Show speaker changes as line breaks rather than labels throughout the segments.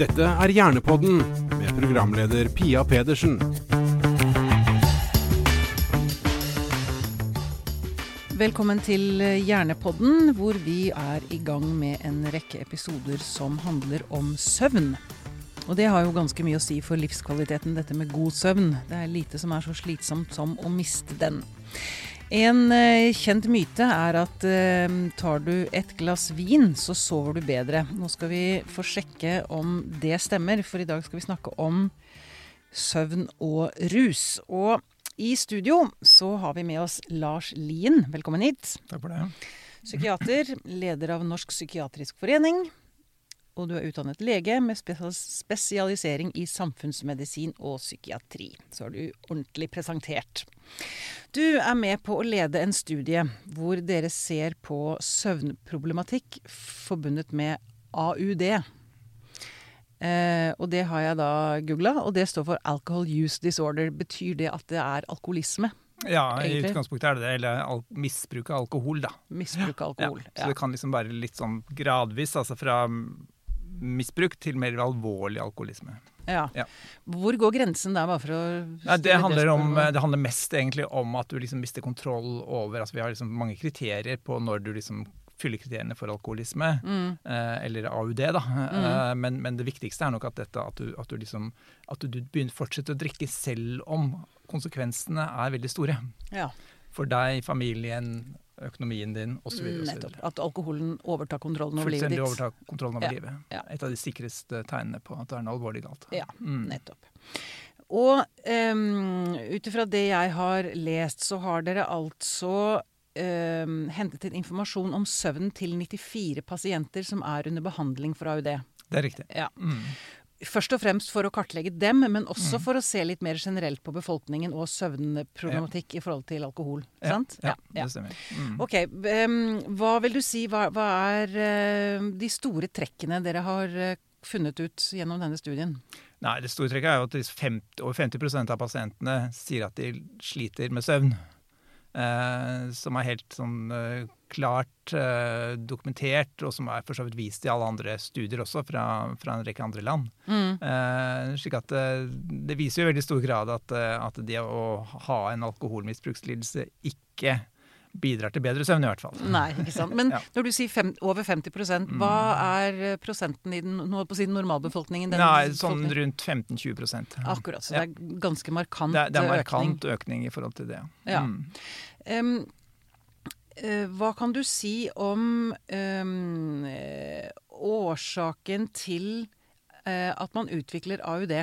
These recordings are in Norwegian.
Dette er Hjernepodden med programleder Pia Pedersen.
Velkommen til Hjernepodden, hvor vi er i gang med en rekke episoder som handler om søvn. Og det har jo ganske mye å si for livskvaliteten, dette med god søvn. Det er lite som er så slitsomt som å miste den. En eh, kjent myte er at eh, tar du et glass vin, så sover du bedre. Nå skal vi få sjekke om det stemmer, for i dag skal vi snakke om søvn og rus. Og i studio så har vi med oss Lars Lien. Velkommen hit.
Takk for det.
Psykiater, leder av Norsk psykiatrisk forening. Og du er utdannet lege med spesialisering i samfunnsmedisin og psykiatri. Så er du ordentlig presentert. Du er med på å lede en studie hvor dere ser på søvnproblematikk forbundet med AUD. Eh, og det har jeg da googla, og det står for Alcohol Use Disorder. Betyr det at det er alkoholisme?
Ja,
Egentlig.
i utgangspunktet er det det. Eller misbruk av alkohol, da.
Misbruk av alkohol.
Ja, så det kan liksom være litt sånn gradvis, altså fra misbruk til mer alvorlig alkoholisme.
Ja.
Ja.
Hvor går grensen der, bare for å
Ja, det, handler om, det handler mest egentlig om at du liksom mister kontroll over altså Vi har liksom mange kriterier på når du liksom fyller kriteriene for alkoholisme,
Mm.
eh, eller AUD, da. Eh, men, men det viktigste er nok at, dette, at, du, at, du liksom, at du begynner fortsetter å drikke selv om konsekvensene er veldig store.
Ja,
For deg, familien, økonomien din osv.
At alkoholen overtar kontrollen over livet
Fullstendig
ditt.
overtar kontrollen over
Ja,
livet.
ja.
Et av de sikreste tegnene på at det er noe alvorlig galt.
Ja,
Mm.
nettopp. Og um, ut ifra det jeg har lest, så har dere altså um, hentet inn informasjon om søvn til 94 pasienter som er under behandling for AUD.
Det er riktig.
Ja.
Mm.
Først og fremst for å kartlegge dem, men også for å se litt mer generelt på befolkningen og søvnproblematikk i forhold til alkohol.
Ja,
Sant?
ja, det stemmer. Mm.
Ok, um, Hva vil du si, hva, hva er uh, de store trekkene dere har uh, funnet ut gjennom denne studien?
Nei, Det store trekket er jo at 50, over 50% av pasientene sier at de sliter med søvn. Uh, som er helt sånn eh, klart eh, dokumentert, og som er for så vidt vist i alle andre studier også, fra, fra en rekke andre land. Eh, slik at eh, Det viser jo i veldig stor grad at, eh, at det å ha en alkoholmisbrukslidelse ikke bidrar til bedre søvn, i hvert fall.
Nei, ikke sant. Men
Ja.
når du sier fem, over 50 hva er eh, prosenten i den på siden si normalbefolkningen? Den
Nei, sånn rundt 15-20%
Akkurat, så
Ja.
det er ganske markant
det, er- det er
økning.
markant økning i forhold til det.
Ja.
Mm.
Eh, hva kan du si om eh, årsaken til eh, at man utvikler AUD?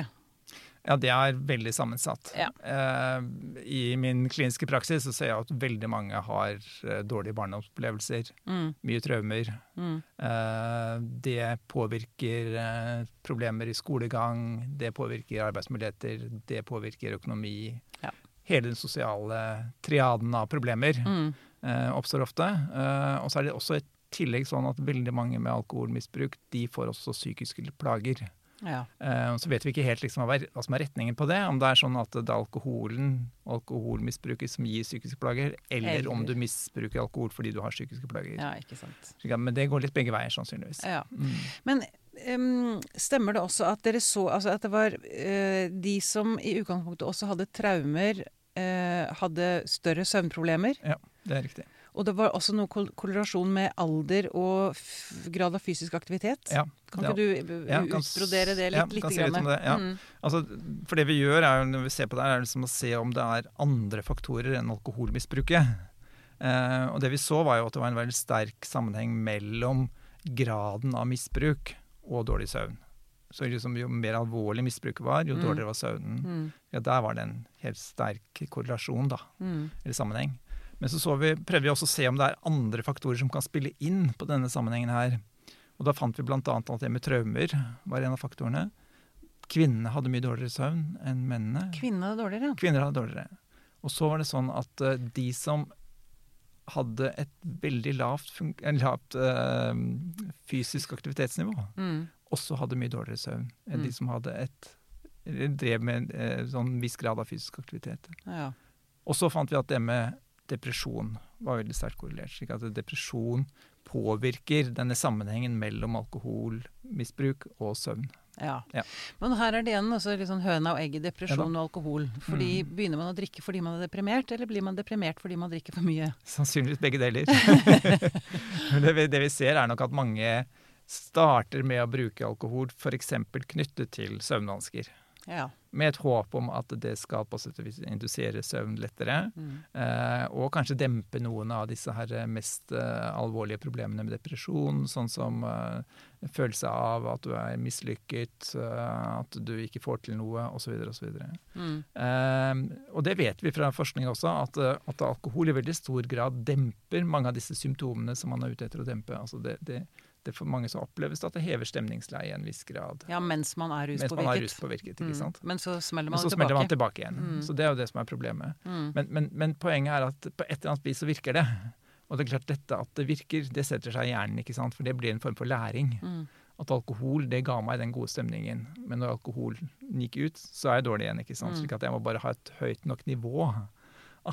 Ja, det er veldig sammensatt.
Ja.
Eh, I min kliniske praksis så ser jeg at veldig mange har eh, dårlige barndomsopplevelser,
Mm,
mye traumer.
mm,
Eh, det påvirker eh, problemer i skolegang, det påvirker arbeidsmuligheter, det påvirker økonomi.
Ja.
Hele den sosiale triaden av problemer
mm.
Eh, oppstår ofte. Eh, og så er det også i tillegg sånn at veldig mange med alkoholmisbruk de får også psykiske plager.
Ja.
Eh, så vet vi ikke helt liksom hva, som er retningen på det. Om det er sånn at det er alkoholen og alkoholmisbruket som gir psykiske plager, eller,
Eller-
om du misbruker alkohol fordi du har psykiske plager.
ja, ikke sant.
Men det går litt begge veier, sannsynligvis.
Ja.
Mm.
Men um, stemmer det også at dere så altså at det var uh, de som i utgangspunktet også hadde traumer, eh, hadde større søvnproblemer?
Ja, det er riktig.
Og det var også noe kol- korrelasjon med alder og grad av fysisk aktivitet?
Ja,
Kan
ja.
ikke du uh,
Ja, kan
utbrodere det litt?
ja,
litt
kan si litt om det, ja.
Mm.
Altså, for det vi gjør er, når vi ser på det, er liksom å se om det er andre faktorer enn alkoholmisbruket. Eh, og det vi så, var jo at det var en veldig sterk sammenheng mellom graden av misbruk og dårlig søvn. Så liksom, jo mer alvorlig misbruket var, jo
Mm.
dårligere var søvnen.
Mm.
Ja, Der var det en helt sterk korrelasjon, da,
Mm.
eller sammenheng. Men så, så vi, prøvde vi også å se om det er andre faktorer som kan spille inn på denne sammenhengen her. Og da fant vi bl.a. at det med traumer var en av faktorene. Kvinnene hadde mye dårligere søvn enn mennene.
Kvinner hadde dårligere.
Kvinner hadde dårligere. Og så var det sånn at uh, de som hadde et veldig lavt, eh, lavt uh, fysisk aktivitetsnivå,
Mm.
også hadde mye dårligere søvn enn
Mm.
de som hadde et drev med eh, sånn viss grad av fysisk aktivitet.
ja.
Og så fant vi at det med depresjon var veldig sterkt korrelert. slik at depresjon påvirker denne sammenhengen mellom alkoholmisbruk og søvn.
Ja.
Ja.
Men her er det igjen altså, sånn høna og egget, depresjon og alkohol. Fordi Begynner man å drikke fordi man er deprimert, eller blir man deprimert fordi man drikker for mye?
Sannsynligvis begge deler. Det, vi, det vi ser, er nok at mange starter med å bruke alkohol f.eks. knyttet til søvnvansker.
Ja.
Med et håp om at det skal på sett og vis indusere søvn lettere.
Mm.
Eh, og kanskje dempe noen av disse her mest eh, alvorlige problemene med depresjon, sånn som eh, følelse av at du er mislykket, eh, at du ikke får til noe, osv. osv.
Mm.
Eh, og det vet vi fra forskning også, at, eh, at alkohol i veldig stor grad demper mange av disse symptomene som man er ute etter å dempe. Altså det, det, det For mange så oppleves det at det hever stemningsleiet i en viss grad.
ja, mens man er
Mens man er
ruspåvirket.
ikke
Mm.
sant.
Men så smeller
Men
man
så
tilbake.
smeller man tilbake igjen.
Mm.
Så det er jo det som er problemet.
Mm.
Men, men, men poenget er at på et eller annet vis så virker det. Og det er klart dette at det virker, det setter seg i hjernen, ikke sant? for det blir en form for læring.
Mm.
At alkohol det ga meg den gode stemningen, men når alkoholen gikk ut, så er jeg dårlig igjen. ikke sant?
Mm.
Slik at jeg må bare ha et høyt nok nivå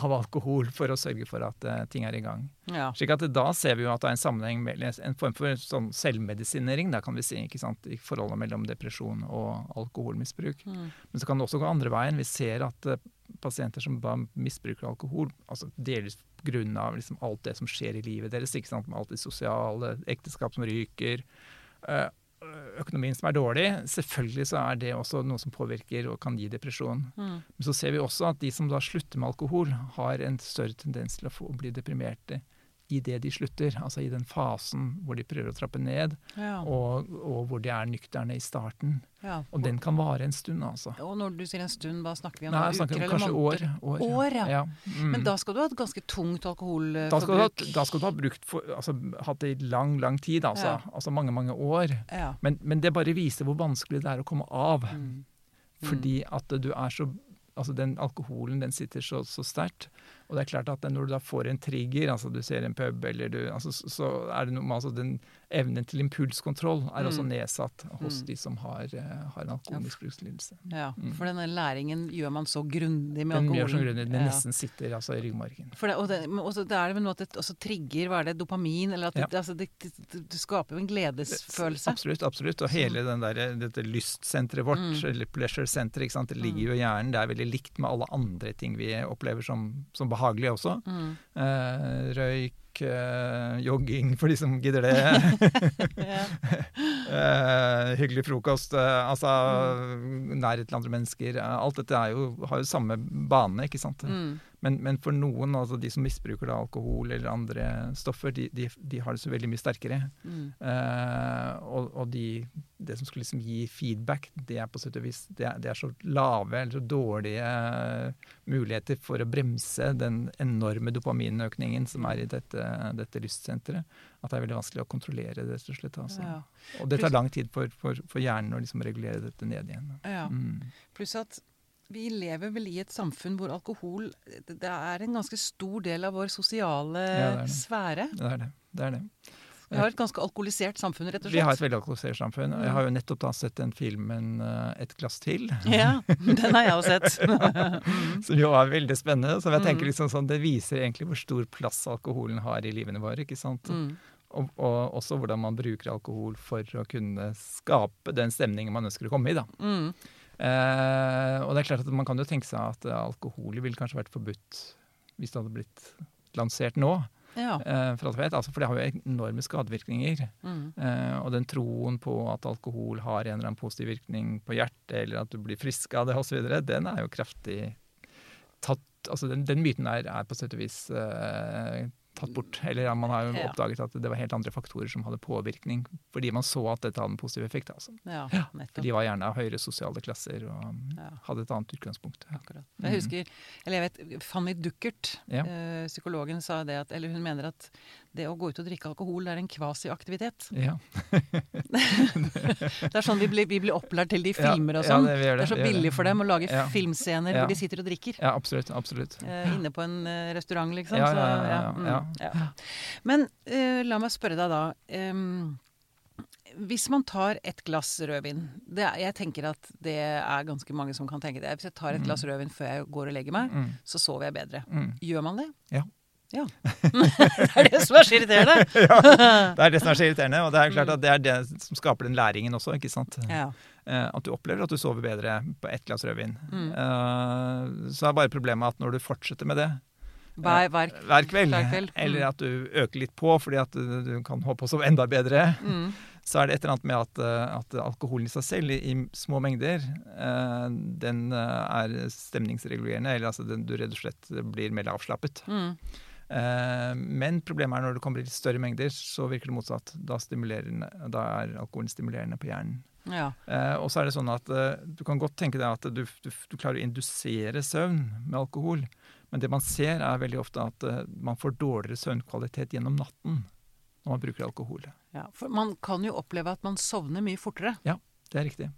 av alkohol for å sørge for at uh, ting er i gang.
Ja.
Slik at Da ser vi jo at det er en sammenheng med en form for sånn selvmedisinering da kan vi si, ikke sant? i forholdet mellom depresjon og alkoholmisbruk.
Mm.
Men så kan det også gå andre veien. Vi ser at uh, pasienter som da misbruker alkohol, altså delvis pga. Liksom alt det som skjer i livet deres, ikke sant? med alt det sosiale, ekteskap som ryker, eh, økonomien som er dårlig, selvfølgelig så er det også noe som påvirker og kan gi depresjon.
Mm.
Men så ser vi også at de som da slutter med alkohol, har en større tendens til å få, bli deprimerte i det de slutter, altså i den fasen hvor de prøver å trappe ned,
Ja.
og, og hvor de er nøkterne i starten.
ja.
Og den kan vare en stund, altså.
Og når du sier en stund, hva snakker vi om?
Nei, snakker
Uker
om
eller
kanskje år.
måneder?
År,
År, ja.
Mm.
Men da skal du ha et ganske tungt alkoholforbruk?
da, skal du ha, da skal du ha brukt for, altså, hatt det i lang, lang tid, altså. Altså mange, mange år.
Ja.
Men, men det bare viser hvor vanskelig det er å komme av.
Mm.
Fordi at du er så Altså den alkoholen den sitter så, så sterkt. Og det er klart at når du da får en trigger, altså du ser en pub eller du altså, så, er det noe med altså den evnen til impulskontroll er også
Mm.
nedsatt hos
Mm.
de som har, eh, har en alkoholmisbrukslidelse.
Ja,
Mm.
for denne læringen gjør man så grundig med
Den
alkoholen.
gjør så grundig, den
Ja.
nesten sitter altså i ryggmargen.
For det, og det, også, det er vel noe at det også trigger hva er det, dopamin, eller at det,
Ja.
altså det, det, skaper jo en gledesfølelse.
Absolutt. absolutt. Og hele den der, dette lystsenteret vårt,
Mm.
eller pleasure center, ikke sant? det ligger jo i hjernen. Det er veldig likt med alle andre ting vi opplever som, som behagelige også.
Mm.
Eh, røyk, eh, jogging for de som gidder det. Eh, hyggelig frokost. Eh, altså
Mm.
nærhet til andre mennesker. Eh, alt dette er jo, har jo samme bane, ikke sant.
Mm.
Men, men for noen, altså de som misbruker da, alkohol eller andre stoffer, de, de, de har det så veldig mye sterkere.
Mm.
Eh, og og de, det som skulle liksom gi feedback, det er på sett og vis det er, det er så lave eller så dårlige eh, muligheter for å bremse den enorme dopaminøkningen som er i dette, dette lystsenteret, at det er veldig vanskelig å kontrollere det, slett. Altså.
Ja.
Og det tar lang tid for, for, for hjernen å liksom regulere dette ned igjen.
Ja.
Mm.
Pluss at vi lever vel i et samfunn hvor alkohol det er en ganske stor del av vår sosiale
Ja, det er det.
sfære.
Det er det. det, er det.
Vi har et ganske alkoholisert samfunn, rett og slett.
Vi har et veldig alkoholisert samfunn. Jeg har jo nettopp da sett den filmen eh, 'Et glass til'.
Ja, den har jeg jo sett.
Som jo er veldig spennende. Så jeg tenker liksom sånn, Det viser egentlig hvor stor plass alkoholen har i livene våre. ikke sant?
Mm.
Og, og også hvordan man bruker alkohol for å kunne skape den stemningen man ønsker å komme i. da.
Mm.
Eh, og det er klart at Man kan jo tenke seg at alkohol ville kanskje vært forbudt hvis det hadde blitt lansert nå.
Ja.
Eh, for, alt jeg vet, altså, for det har jo enorme skadevirkninger.
Mm.
Eh, og den troen på at alkohol har en eller annen positiv virkning på hjertet, eller at du blir frisk av det osv., den er jo kraftig tatt Altså den, den myten er, er på sett og vis eh, tatt bort. Eller ja, man har jo oppdaget at det var helt andre faktorer som hadde påvirkning, fordi man så at dette hadde en positiv effekt. Altså.
ja,
For de var gjerne av høyere sosiale klasser og
Ja.
hadde et annet utgangspunkt.
Akkurat. Jeg husker, eller jeg vet, Fanny Duckert, eh, psykologen, sa det at Eller hun mener at det å gå ut og drikke alkohol er en kvasiaktivitet.
Ja.
Det er sånn vi blir, vi blir opplært til det i filmer og sånn.
ja, det, det,
det er så billig for dem å lage
Ja.
filmscener hvor de sitter og drikker.
Ja, absolutt. absolutt.
Eh, inne på en eh, restaurant, liksom.
Ja, ja, ja,
mm. Men uh, la meg spørre deg da. Um, hvis man tar et glass rødvin det er, Jeg tenker at det er ganske mange som kan tenke det. Hvis jeg tar et glass rødvin før jeg går og legger meg,
Mm.
så sover jeg bedre.
Mm.
Gjør man det?
Ja.
Ja. det er det som er så irriterende.
ja, Det er det som er så irriterende, og det er klart at det er det som skaper den læringen også. ikke sant?
Ja.
eh, at du opplever at du sover bedre på ett glass rødvin.
Mm.
Eh, så er bare problemet at når du fortsetter med det
Hver, hver,
hver kveld,
hver kveld. Mm.
eller at du øker litt på fordi at du, kan håpe å sove enda bedre,
mm.
så er det et eller annet med at, eh, at alkoholen i seg selv, i, i små mengder, eh, den eh, er stemningsregulerende. Eller altså den, du rett og slett blir mer avslappet.
Mm.
Eh, men problemet er når det kommer i litt større mengder, så virker det motsatt. Da, da er alkoholen stimulerende på hjernen.
Ja.
Eh, og så er det sånn at eh, du kan godt tenke deg at du, du, du klarer å indusere søvn med alkohol. Men det man ser, er veldig ofte at man får dårligere søvnkvalitet gjennom natten når man bruker alkohol.
ja. For man kan jo oppleve at man sovner mye fortere.
Ja, Det er riktig.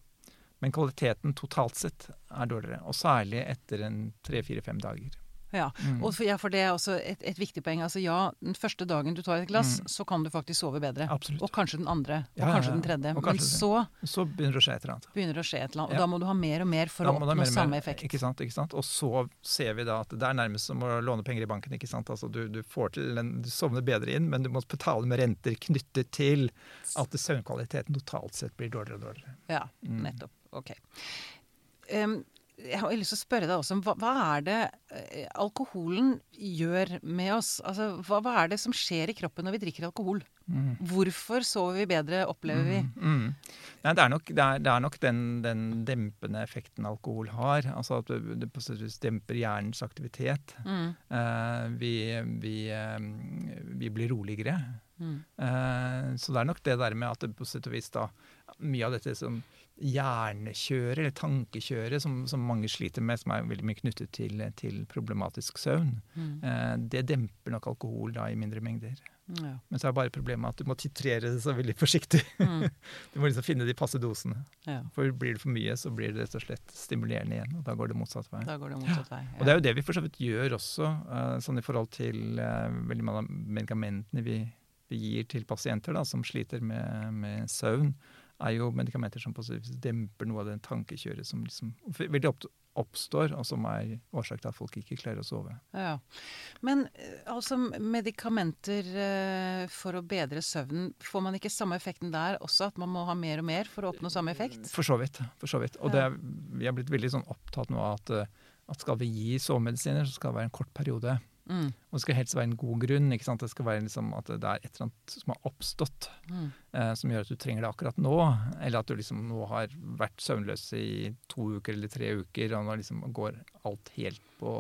Men kvaliteten totalt sett er dårligere. Og særlig etter en tre-fire-fem dager.
Ja.
Mm.
Og for, ja, for det er også et, et viktig poeng. Altså ja, den første dagen du tar et glass,
Mm.
så kan du faktisk sove bedre.
Absolutt.
Og kanskje den andre. Og
Ja,
kanskje den tredje.
Og
Men
kanskje det.
så
Så begynner det å skje et eller annet.
begynner det å skje et eller annet. Og da må du ha mer og mer for å oppnå
mer
samme effekt.
Ikke sant, ikke sant? Og så ser vi da at det er nærmest som å låne penger i banken. ikke sant? Altså Du, du får til du sovner bedre inn, men du må betale med renter knyttet til at søvnkvaliteten totalt sett blir dårligere og dårligere.
Ja,
Mm.
nettopp. Ok. Em, jeg har lyst til å spørre deg også, om hva, hva er det eh, alkoholen gjør med oss? Altså, hva, hva er det som skjer i kroppen når vi drikker alkohol? Hvorfor sover vi bedre, opplever vi?
Mm. Nei, det er nok, det er, det er nok den, den dempende effekten alkohol har. Altså at det, det demper hjernens aktivitet.
Mm.
Eh, vi, vi, uh, vi blir roligere.
Mm.
Eh, så det er nok det der med at det på sett og vis da Mye av dette som hjernekjøret, eller tankekjøret, som, som mange sliter med, som er veldig mye knyttet til, til problematisk søvn,
Mm.
eh, det demper nok alkohol da i mindre mengder.
Ja.
Men så er bare problemet at du må titrere det så veldig forsiktig.
Mm.
Du må liksom finne de passe dosene.
ja.
For blir det for mye, så blir det rett og slett stimulerende igjen. Og da går det motsatt vei.
Da går det motsatt vei.
Og det er jo det vi for så vidt gjør også, uh, sånn i forhold til uh, veldig mange av medikamentene vi, vi gir til pasienter da, som sliter med, med søvn, er jo medikamenter som demper noe av det tankekjøret som liksom veldig opp, oppstår, og som er årsak til at folk ikke klarer å sove.
Ja. Men eh, altså medikamenter eh, for å bedre søvnen, får man ikke samme effekten der også? At man må ha mer og mer for å oppnå samme effekt?
For så vidt. for så vidt. Og det er, vi er blitt veldig sånn opptatt nå av at, eh, at skal vi gi sovemedisiner, så skal det være en kort periode.
Mm.
Og det skal helst være en god grunn. ikke sant? Det skal være liksom at det er et eller annet som har oppstått,
Mm.
eh, som gjør at du trenger det akkurat nå. Eller at du liksom nå har vært søvnløs i to uker eller tre uker, og nå liksom går alt helt på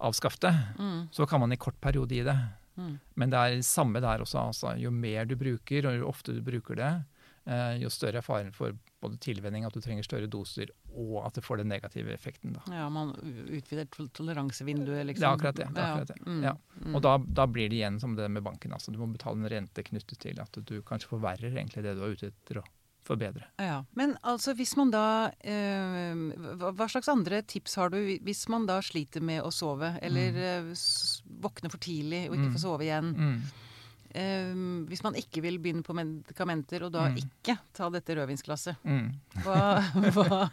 avskaftet.
Mm.
Så kan man i kort periode gi det.
Mm.
Men det er det samme der også. altså Jo mer du bruker, og jo ofte du bruker det, eh, jo større er faren for både tilvenning, at du trenger større doser, og at det får den negative effekten. da.
Ja, man utvider tol- toleransevinduet, liksom.
Det er akkurat det. det, er akkurat det.
Mm.
Ja.
Mm.
Og da, da blir det igjen som det med banken. altså Du må betale en rente knyttet til at du kanskje forverrer egentlig det du er ute etter å forbedre.
Ja, Men altså hvis man da eh, hva, slags andre tips har du hvis man da sliter med å sove, eller mm. våkner for tidlig og ikke
Mm.
får sove igjen?
Mm.
Eh, hvis man ikke vil begynne på medikamenter, og da
Mm.
ikke ta dette rødvinsglasset,
Mm.
hva, hva,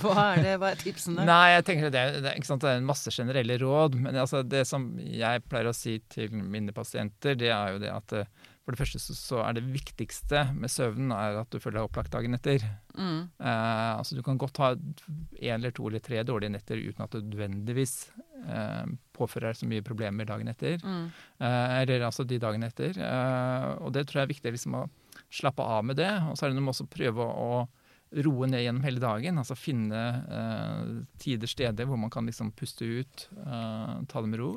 hva er det, hva er tipsene?
Nei, jeg tenker det det, sant, det er en masse generelle råd. Men altså, det som jeg pleier å si til mine pasienter, det er jo det at eh, for det første så, så er det viktigste med søvnen er at du føler deg opplagt dagen etter.
Mm.
Eh, altså Du kan godt ha én eller to eller tre dårlige netter uten at du nødvendigvis påfører så mye problemer dagen etter.
Mm.
Eh, eller altså de dagene etter. Eh, og det tror jeg er viktig liksom å slappe av med det. Og så er det noe med også å prøve å roe ned gjennom hele dagen. Altså finne eh, tider, steder hvor man kan liksom puste ut, eh, ta det med ro.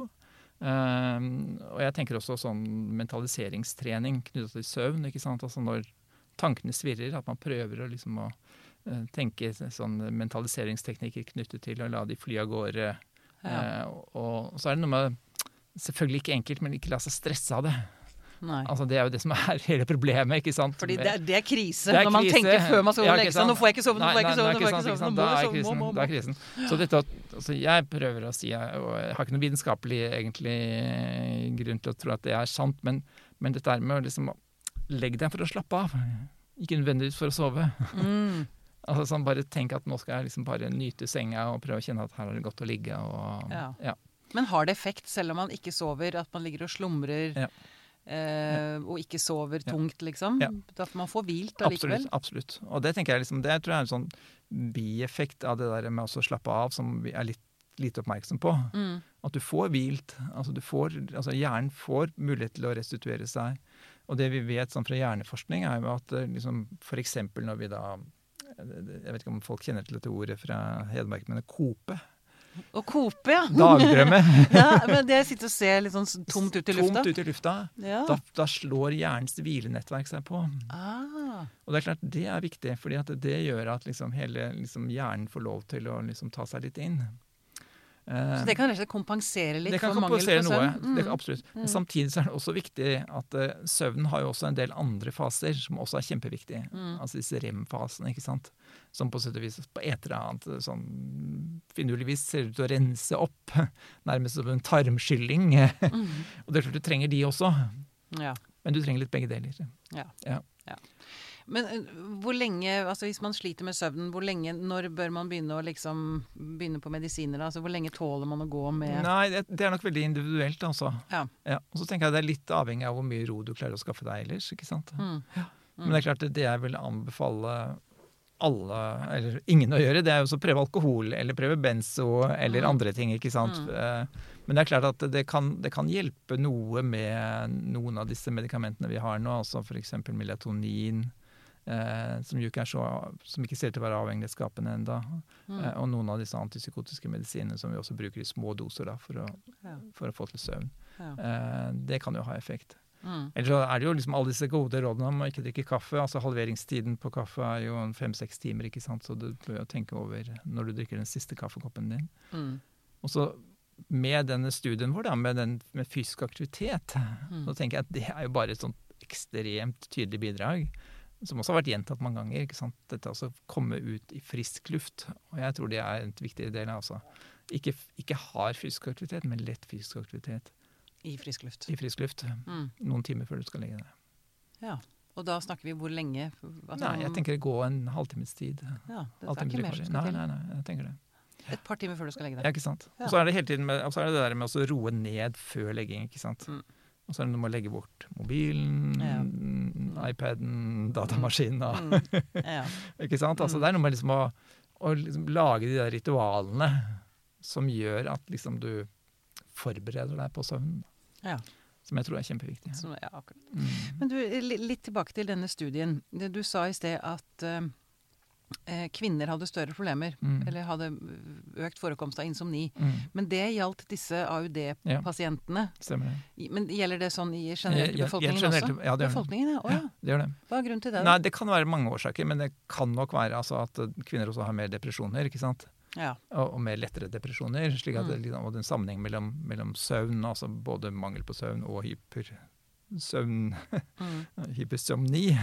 Eh, og jeg tenker også sånn mentaliseringstrening knyttet til søvn. ikke sant? Altså når tankene svirrer, at man prøver å liksom å eh, tenke sånn mentaliseringsteknikker knyttet til å la de fly av gårde.
Ja.
Eh, og, så er det noe med Selvfølgelig ikke enkelt, men ikke la seg stresse av det.
Nei.
Altså Det er jo det som er hele problemet. ikke sant?
Fordi det er, det er krise
Det er
når man
krise.
tenker før man skal
Ja,
legge seg. Nå får jeg ikke sove, nå får jeg ikke sove, nå får jeg ikke sove.
Da er krisen.
må, må,
Da er krisen. Så dette, altså jeg prøver å si, og jeg har ikke noen vitenskapelig egentlig grunn til å tro at det er sant, men, men dette er med å liksom legge deg for å slappe av, ikke nødvendigvis for å sove.
Mm.
Altså sånn Bare tenk at nå skal jeg liksom bare nyte senga og prøve å kjenne at her er det godt å ligge. og
Ja.
ja.
Men har det effekt selv om man ikke sover, at man ligger og slumrer?
Ja.
eh, og ikke sover tungt, liksom.
Ja.
man får hvilt allikevel.
Absolutt. absolutt. Og det tenker jeg liksom, det tror jeg er en sånn bieffekt av det der med å slappe av, som vi er litt lite oppmerksom på.
Mm.
At du får hvilt. Altså, du får, altså hjernen får mulighet til å restituere seg. Og det vi vet sånn fra hjerneforskning, er jo at eh, liksom, f.eks. når vi da Jeg vet ikke om folk kjenner til dette ordet fra Hedmark, men kope.
Å kope, ja.
Dagdrømme.
ja. Men det sitter og ser litt sånn tomt ut i lufta.
Tomt ut i lufta.
Ja.
Da, da slår hjernens hvilenettverk seg på.
Ah.
Og det er klart, det er viktig, fordi at det gjør at liksom hele liksom hjernen får lov til å liksom ta seg litt inn. Eh,
Så det kan rett og slett kompensere litt
det kan
for
kompensere noe.
søvn?
Det,
Mm.
absolutt. Men samtidig så er det også viktig at uh, søvnen har jo også en del andre faser som også er kjempeviktige.
Mm.
Altså disse rem-fasene, ikke sant. Som på sett og vis på et eller annet eh, sånn finurligvis ser ut til å rense opp. Nærmest som en tarmskylling.
Mm.
og det er klart du trenger de også.
Ja.
Men du trenger litt begge deler.
Ja.
Ja.
Ja. Men eh, hvor lenge, altså hvis man sliter med søvnen, hvor lenge, når bør man begynne å liksom begynne på medisiner? Altså Hvor lenge tåler man å gå med
Nei, det, det er nok veldig individuelt, altså.
Ja.
Og så tenker jeg det er litt avhengig av hvor mye ro du klarer å skaffe deg ellers. ikke sant?
Mm.
Men det er klart det jeg vil anbefale alle, eller ingen å gjøre, det er jo å prøve alkohol eller prøve benzo eller
Mm.
andre ting. ikke sant?
Mm.
Eh, Men det er klart at det kan, det kan hjelpe noe med noen av disse medikamentene vi har nå, altså f.eks. melatonin. Eh, som så, som ikke ser ut til å være avhengighetsskapende enda.
Mm.
Eh, og noen av disse antipsykotiske medisinene som vi også bruker i små doser da, for, å,
Ja.
for å få til søvn.
Ja.
Eh, det kan jo ha effekt.
Mm.
Ellers så er det jo liksom alle disse gode rådene om å ikke drikke kaffe. altså Halveringstiden på kaffe er jo fem-seks timer, ikke sant? så du bør jo tenke over når du drikker den siste kaffekoppen din.
Mm.
Og så med denne studien vår, da, med, den, med fysisk aktivitet,
Mm.
så tenker jeg at det er jo bare et sånt ekstremt tydelig bidrag. Som også har vært gjentatt mange ganger. ikke sant? Dette altså komme ut i frisk luft. Og jeg tror det er en viktig del. altså. Ikke, ikke hard fysisk aktivitet, men lett fysisk aktivitet
I frisk luft.
i frisk luft.
Mm.
Noen timer før du skal legge deg.
Ja. Og da snakker vi hvor lenge?
Nei, jeg tenker gå en halvtimes tid.
ja, Det er ikke mer som skal til.
nei, nei, jeg tenker det.
Et par timer før du skal legge
Ja,
deg.
ikke sant.
Ja.
Og så er det hele tiden med, er det det der med å roe ned før legging, ikke sant.
Mm.
Og så er det noe med å legge bort mobilen,
Ja.
iPaden, datamaskinen, da.
Mm. Ja.
ikke sant. Altså
Mm.
det er noe med liksom å, å liksom lage de der ritualene som gjør at liksom du forbereder deg på søvnen.
Ja.
Som jeg tror er kjempeviktig.
Så, ja.
Mm.
Men du, litt tilbake til denne studien. Du sa i sted at eh, kvinner hadde større problemer,
Mm.
eller hadde økt forekomst av insomni.
Mm.
Men det gjaldt disse AUD-pasientene.
Stemmer det.
I- Men gjelder det sånn i generelt i
Ja, ja,
befolkningen
generelt,
også?
ja, det gjør det.
befolkningen, ja. Å, ja.
Det gjør det.
Hva er grunnen til det?
Nei, det kan være mange årsaker, men det kan nok være altså, at eh, kvinner også har mer depresjoner, ikke sant?
Ja.
Og, og mer lettere depresjoner. slik at
Mm.
det, liksom, og det er en sammenheng mellom, mellom søvn, altså både mangel på søvn og hypersøvn,
Mm.
hypersomni.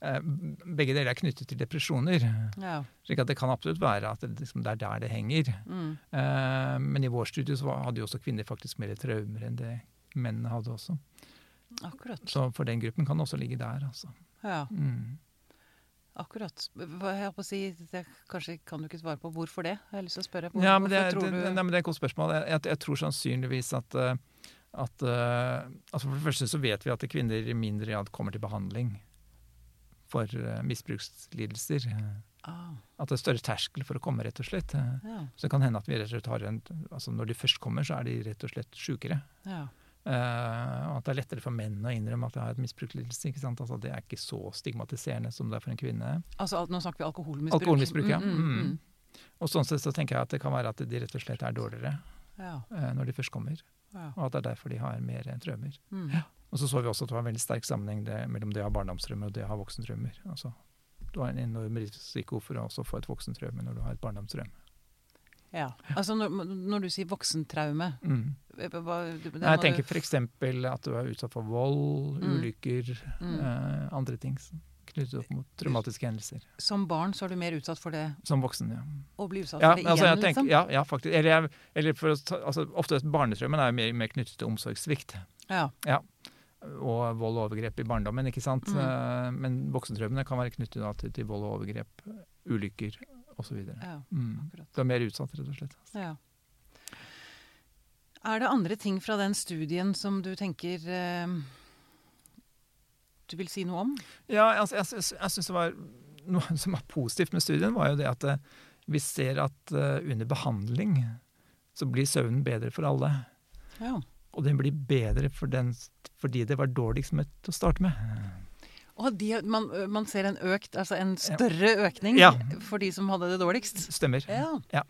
Eh, Begge deler er knyttet til depresjoner.
ja.
slik at det kan absolutt være at det, liksom, det er der det henger.
Mm.
Eh, Men i vår studie så hadde jo også kvinner faktisk mer traumer enn det mennene hadde også.
Akkurat.
Så for den gruppen kan det også ligge der, altså.
Ja,
Mm.
akkurat. Jeg på å si, det, kanskje kan du ikke svare på hvorfor det? Jeg har lyst til å spørre. Hvor,
Ja, men det,
hvorfor
det,
tror du
nei, men det er et godt spørsmål. Jeg, jeg, jeg tror sannsynligvis at, eh, at uh, altså For det første så vet vi at kvinner i mindre grad kommer til behandling for uh, misbrukslidelser.
ah,
At det er større terskel for å komme, rett og slett.
Ja,
Så det kan hende at vi rett og slett har en altså Når de først kommer, så er de rett og slett sjukere.
ja.
Uh, og at det er lettere for menn å innrømme at de har et misbrukslidelse. ikke sant? Altså Det er ikke så stigmatiserende som det er for en kvinne.
Altså, nå snakker vi alkoholmisbruk.
Alkoholmisbruk, ja.
Mm, mm,
Mm. Og sånn sett så tenker jeg at det kan være at de rett og slett er dårligere
mm. Ja,
eh, når de først kommer.
ja.
Og at det er derfor de har mer traumer.
Mm.
Og så så vi også at det var en veldig sterk sammenheng det, mellom det å ha barndomstraumer og det å ha voksentraumer. Altså, du har en enorm risiko for å også få et voksentraume når du har et barndomstraume.
ja. Altså, når, når du sier voksentraume
Mm.
hva, det, det
Jeg tenker
du-
f.eks. at du er utsatt for vold,
Mm.
ulykker,
Mm.
eh, andre ting som- knyttet opp mot traumatiske hendelser.
Som barn så er du mer utsatt for det
Som voksen, ja.
å bli utsatt
Ja,
for det
altså,
igjen,
tenker,
liksom?
ja, ja faktisk. Eller, jeg, eller for altså, ofte barnetraumen er jo mer, mer knyttet til omsorgssvikt.
Ja.
og vold og overgrep i barndommen, ikke sant.
Mm.
Eh, Men voksentraumene kan være knyttet da til, til vold og overgrep, ulykker osv.
ja.
Mm. Du er mer utsatt, rett og slett.
Ja. Er det andre ting fra den studien som du tenker eh, du vil si noe om?
Ja, altså, jeg, jeg, jeg synes det var Noe som var positivt med studien, var jo det at eh, vi ser at uh, under behandling så blir søvnen bedre for alle.
Ja.
Og den blir bedre for den, fordi det var dårligst til å starte med.
Og de, man, man ser en økt, altså en større økning
Ja.
for de som hadde det dårligst?
Stemmer.
Ja.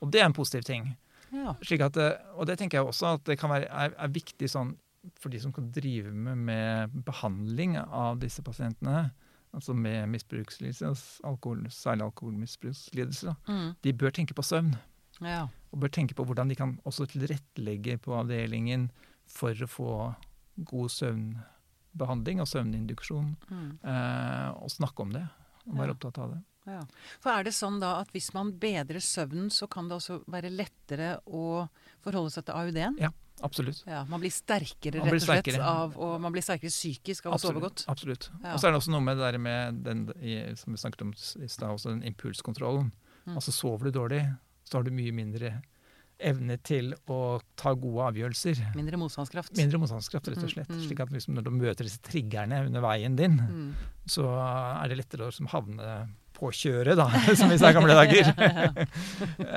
Og det er en positiv ting.
ja.
At, eh, og det tenker jeg også at det kan være, er, er viktig sånn for de som kan drive med, med behandling av disse pasientene, altså med misbrukslidelse, alkohol, særlig alkoholmisbrukslidelse,
Mm.
de bør tenke på søvn.
ja.
Og bør tenke på hvordan de kan også tilrettelegge på avdelingen for å få god søvnbehandling og søvninduksjon,
Mm.
eh, og snakke om det. Og være
Ja.
opptatt av det.
Ja. For er det sånn da at hvis man bedrer søvnen, så kan det også være lettere å forholde seg til AUD-en?
Ja, absolutt.
Ja, man blir sterkere,
Man blir
rett og slett,
sterkere.
av, og man blir sterkere psykisk av å sove godt?
Absolutt.
Ja.
Og så er det også noe med det der med den som vi snakket om i stad, også den impulskontrollen.
Mm.
Altså sover du dårlig, så har du mye mindre evne til å ta gode avgjørelser.
Mindre motstandskraft?
Mindre motstandskraft, rett og slett.
Mm, mm.
Slik at liksom når du møter disse triggerne under veien din,
Mm.
så er det lettere å liksom havne på kjøret, da, som vi sa i gamle dager.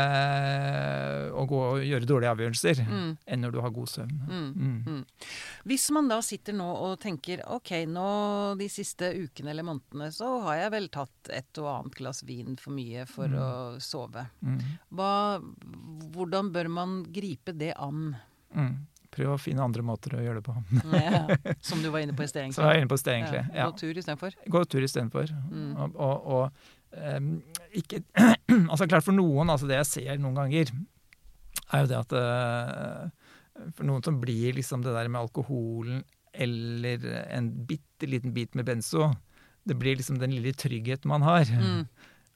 eh, og gå og gjøre dårlige avgjørelser,
Mm.
enn når du har god søvn.
Mm.
Mm.
Mm. Hvis man da sitter nå og tenker ok, nå de siste ukene eller månedene så har jeg vel tatt et og annet glass vin for mye for
Mm.
å sove.
Mm.
Hva, hvordan bør man gripe det an?
Mm. Prøv å finne andre måter å gjøre det på.
Ja, som du var inne på i sted, egentlig.
Så jeg var inne på sted, egentlig.
Ja,
Ja.
Gå tur istedenfor.
Gå tur istedenfor.
Mm.
Og, og, og um, ikke Altså klart for noen, altså det jeg ser noen ganger, er jo det at uh, For noen som blir liksom det der med alkoholen eller en bitte liten bit med benzo, det blir liksom den lille tryggheten man har.
Mm.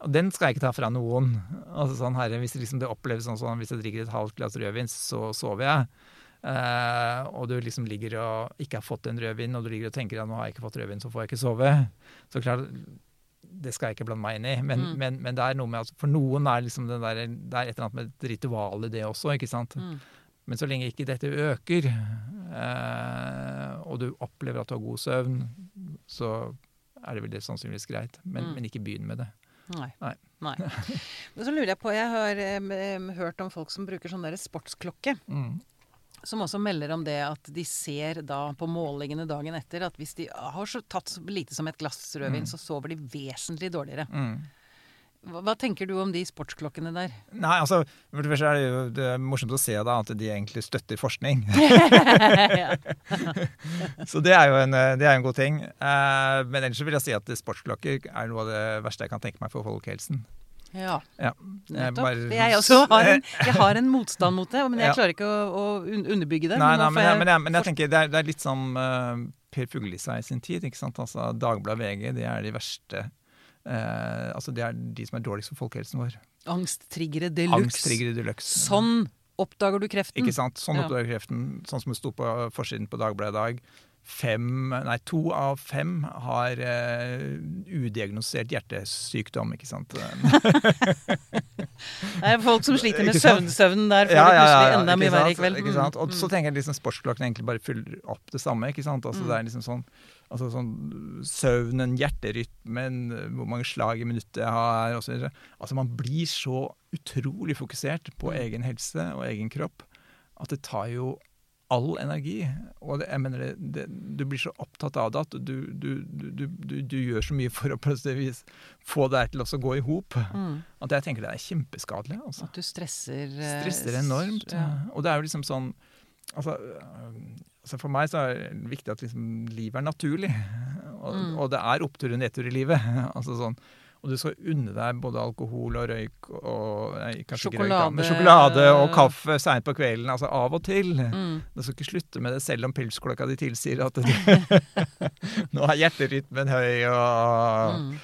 Og den skal jeg ikke ta fra noen. Altså sånn herre, Hvis liksom det oppleves sånn sånn hvis jeg drikker et halvt glass rødvin, så sover jeg. Eh, og du liksom ligger og ikke har fått en rødvin, og du ligger og tenker at nå har jeg ikke fått rødvin, så får jeg ikke sove. Så klart, det skal jeg ikke blande meg inn i. Men,
Mm.
men, men det er noe med at for noen er liksom det der, det er et eller annet med ritual i det også, ikke sant.
Mm.
Men så lenge ikke dette øker, uh, og du opplever at du har god søvn, så er det vel det sannsynligvis greit. Men,
Mm.
men ikke begynn med det.
Nei.
Nei.
Nei. Men så lurer jeg på, jeg har em, hørt om folk som bruker sånn der sportsklokke.
Mm.
Som også melder om det at de ser da på målingene dagen etter at hvis de har så tatt så lite som et glass rødvin,
Mm.
så sover de vesentlig dårligere.
Mm.
Hva, hva tenker du om de sportsklokkene der?
Nei, altså, for det første er det jo det er morsomt å se da, at de egentlig støtter forskning. Så det er jo en, det er en god ting. Eh, men ellers vil jeg si at sportsklokker er noe av det verste jeg kan tenke meg for folkehelsen.
Ja.
Ja.
Jeg
bare-
jeg også har en, jeg har en motstand mot det, men jeg
Ja.
klarer ikke å, å underbygge det.
Nei,
Men
nei, men, jeg, men, jeg, men jeg tenker det er, det er litt som uh, Per Fugelli-sa i sin tid. ikke sant? Altså Dagbladet VG, det er de verste uh, Altså det er de som er dårligst for folkehelsen vår.
Angsttriggere de luxe. Sånn oppdager du kreften.
Ikke sant? Sånn
Ja.
oppdager kreften. Sånn som det sto på forsiden på Dagbladet i dag. Fem, nei, to av fem har uh, udiagnosert hjertesykdom, ikke sant.
Det er folk som sliter med
Ikke sant?
søvn, søvnen der ja, det plutselig enda mye verre i kveld.
Ikke sant? Og så
Mm.
tenker jeg liksom sportsklokken egentlig bare fyller opp det samme. ikke sant? Altså
Mm.
Det er liksom sånn, altså sånn søvnen, hjerterytmen, hvor mange slag i minuttet jeg har osv. Altså man blir så utrolig fokusert på
Mm.
egen helse og egen kropp at det tar jo all energi. Og det, jeg mener det, det, du blir så opptatt av det at du, du, du, du, du gjør så mye for å plutselig få det her til å gå i hop.
Mm.
At jeg tenker det er kjempeskadelig. altså.
At du stresser eh,
Stresser enormt.
Ja.
Og det er jo liksom sånn altså, altså For meg så er det viktig at liksom livet er naturlig. Og,
Mm.
og det er opptur og nedtur i livet. altså sånn, og du skal unne deg både alkohol og røyk og nei, ikke røyk,
Sjokolade.
sjokolade og kaffe seint på kvelden. Altså av og til.
Mm.
Du skal ikke slutte med det selv om pilsklokka di tilsier at du, nå er hjerterytmen høy og
Mm.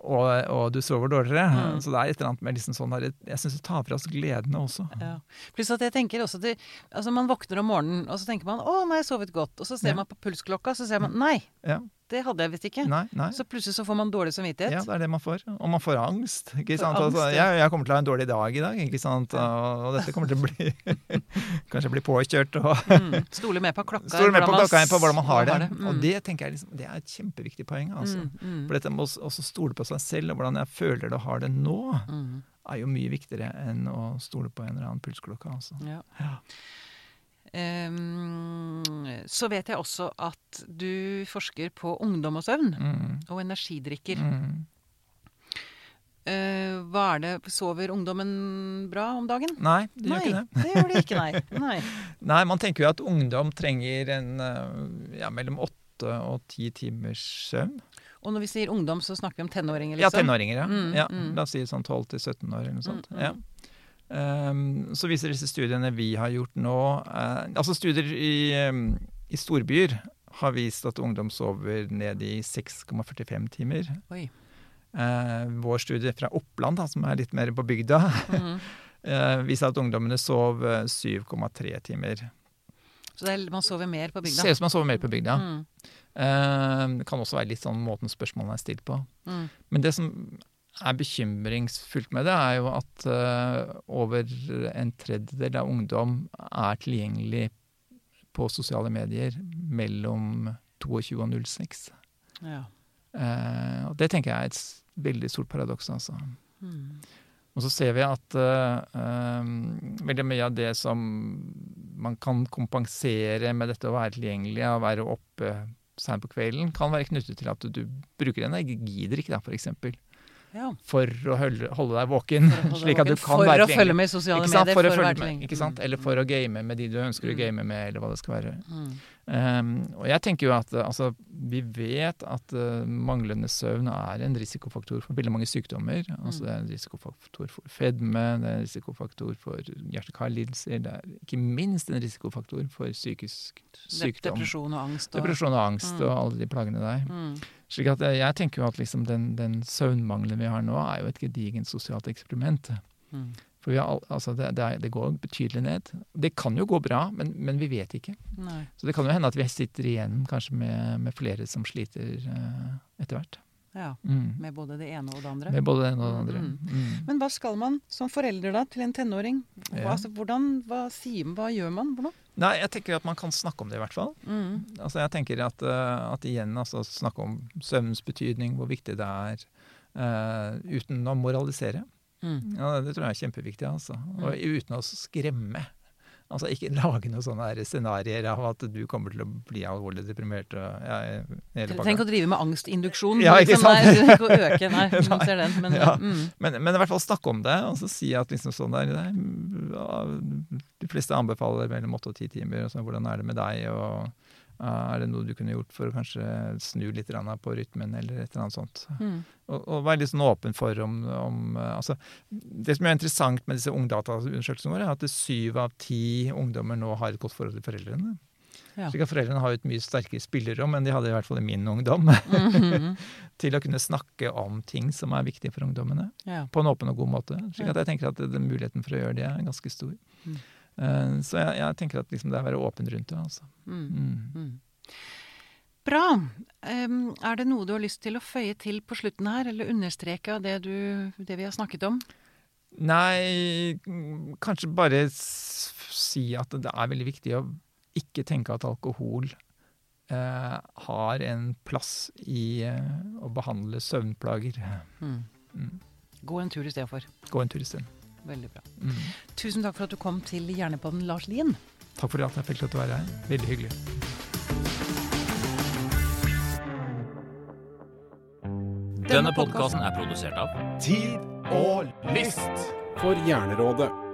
og, og du sover dårligere.
Mm.
Så det er et eller annet med liksom sånn der, Jeg syns det tar fra oss gledene også.
Ja. Pluss at jeg tenker også til, altså Man våkner om morgenen og så tenker man 'Å, nå har jeg sovet godt'. Og så ser
Ja.
man på pulsklokka, så ser man 'Nei,
Ja.
Det hadde jeg visst ikke.
Nei, nei.
Så plutselig så får man dårlig samvittighet.
Ja, det er det man får. Og man får angst. ikke
Får
sant?
angst,
altså, jeg, jeg kommer til å ha en dårlig dag i dag, ikke sant? Og, og dette kommer til å bli Kanskje bli påkjørt og
Mm. Stole mer på klokka.
Stole med på klokka enn på hvordan man har det. Og
Mm.
det tenker jeg liksom, det er et kjempeviktig poeng. altså.
Mm, mm,
For dette med å også stole på seg selv og hvordan jeg føler det og har det nå,
mm.
er jo mye viktigere enn å stole på en eller annen pulsklokke. altså.
Ja.
Ja.
Ehm, så vet jeg også at du forsker på ungdom og søvn.
Mm.
Og energidrikker.
Mm.
Eh, hva er det, Sover ungdommen bra om dagen?
Nei, det
nei,
gjør ikke det.
det gjør de ikke, nei. nei.
Nei, man tenker jo at ungdom trenger en eh, ja, mellom åtte og ti timers søvn.
Og når vi sier ungdom, så snakker vi om tenåringer, liksom?
Ja, tenåringer, ja.
Mm,
ja.
mm.
La oss si sånn 12 til 17 år eller noe sånt.
Mm, mm.
Ja. Um, så viser disse studiene vi har gjort nå eh, Altså studier i, um, i storbyer har vist at ungdom sover ned i 6,45 timer.
Oi.
Eh, vår studie fra Oppland, da, som er litt mer på bygda, mm. viser at ungdommene sov eh, 7,3 timer.
Så det er, man sover mer på bygda?
Ser ut som man sover mer på bygda.
Mm,
det kan også være litt sånn måten spørsmålene er stilt på.
mm,
Men det som er bekymringsfullt med det, er jo at eh, over en tredjedel av ungdom er tilgjengelig på sosiale medier mellom 22 og 06.
ja.
Eh, og det tenker jeg er et veldig stort paradoks, altså.
Mm,
Og så ser vi at uh, veldig mye av det som man kan kompensere med dette å være tilgjengelig, og være oppe seint på kvelden, kan være knyttet til at du bruker energidrikk, da, for eksempel.
Ja.
For å holde, holde deg våken,
For å
slik at du kan
for
være
å følge med i sosiale medier.
For å
være
følge med, sant? Eller for å game med de du ønsker å
Mm.
game med, eller hva det skal være.
Mm,
Um, og jeg tenker jo at altså, vi vet at uh, manglende søvn er en risikofaktor for veldig mange sykdommer. Altså
Mm.
Det er en risikofaktor for fedme, det er en risikofaktor for hjerte-kar-lidelser, det er ikke minst en risikofaktor for psykisk sykdom.
Depresjon og angst. Og,
Depresjon og angst
Mm.
og alle de plagene der.
Mm,
Slik at uh, jeg tenker jo at liksom den, den søvnmangelen vi har nå, er jo et gedigent sosialt eksperiment.
mm.
For vi har, altså det, det, er, det går betydelig ned. Det kan jo gå bra, men, men vi vet ikke.
Nei.
Så det kan jo hende at vi sitter igjen kanskje med, med flere som sliter uh, etter hvert.
Ja.
Mm.
Med både det ene og det andre.
Med både det ene og det andre.
Mm.
Mm.
Men hva skal man som forelder da, til en tenåring? Hva,
Ja.
altså, hvordan, hva, sier, hva gjør man Hvordan?
Nei, jeg tenker at man kan snakke om det i hvert fall.
Mm.
Altså jeg tenker at, eh, at igjen altså snakke om søvnens betydning, hvor viktig det er, uh, uten å moralisere.
Mm.
Ja, det tror jeg er kjempeviktig. altså. Og uten å skremme. Altså Ikke lage noen sånne scenarioer av at du kommer til å bli alvorlig deprimert. og ja.
Trenger å drive med angstinduksjon.
Ja, ikke
liksom.
sant?
Nei, ikke å øke, nei,
Nei.
ser den. Men,
Ja.
mm.
Men, men i hvert fall snakke om det, og så si at liksom sånn der, er, ja, De fleste anbefaler mellom åtte og ti timer. Og så, hvordan er det med deg? og Er det noe du kunne gjort for å kanskje snu litt på rytmen, eller et eller annet sånt?
Mm.
Og, og være litt sånn åpen for om, om eh, altså, Det som er interessant med disse ungdataundersøkelsene våre, er at syv av ti ungdommer nå har et godt forhold til foreldrene.
Ja.
Slik at Foreldrene har et mye sterkere spillerom enn de hadde i hvert fall i min ungdom.
Mhm.
til å kunne snakke om ting som er viktige for ungdommene
Ja.
på en åpen og god måte. Slik at jeg tenker at den muligheten for å gjøre det er ganske stor.
Mm.
Eh, så jeg, jeg tenker at liksom det er å være åpen rundt det. altså.
Mm.
Mm.
Mm. Bra. Um, er det noe du har lyst til å føye til på slutten her, eller understreke av det, du, det vi har snakket om?
Nei, mm, kanskje bare si at det er veldig viktig å ikke tenke at alkohol eh, har en plass i eh, å behandle søvnplager.
Mm.
Mm.
Gå en tur istedenfor.
Gå en tur isteden.
Veldig bra.
Mm.
Tusen takk for at du kom til Hjernepodden, Lars Lien.
Takk for at jeg fikk lov til å være her. Veldig hyggelig.
Denne podkasten er produsert av
Tid og list for Hjernerådet.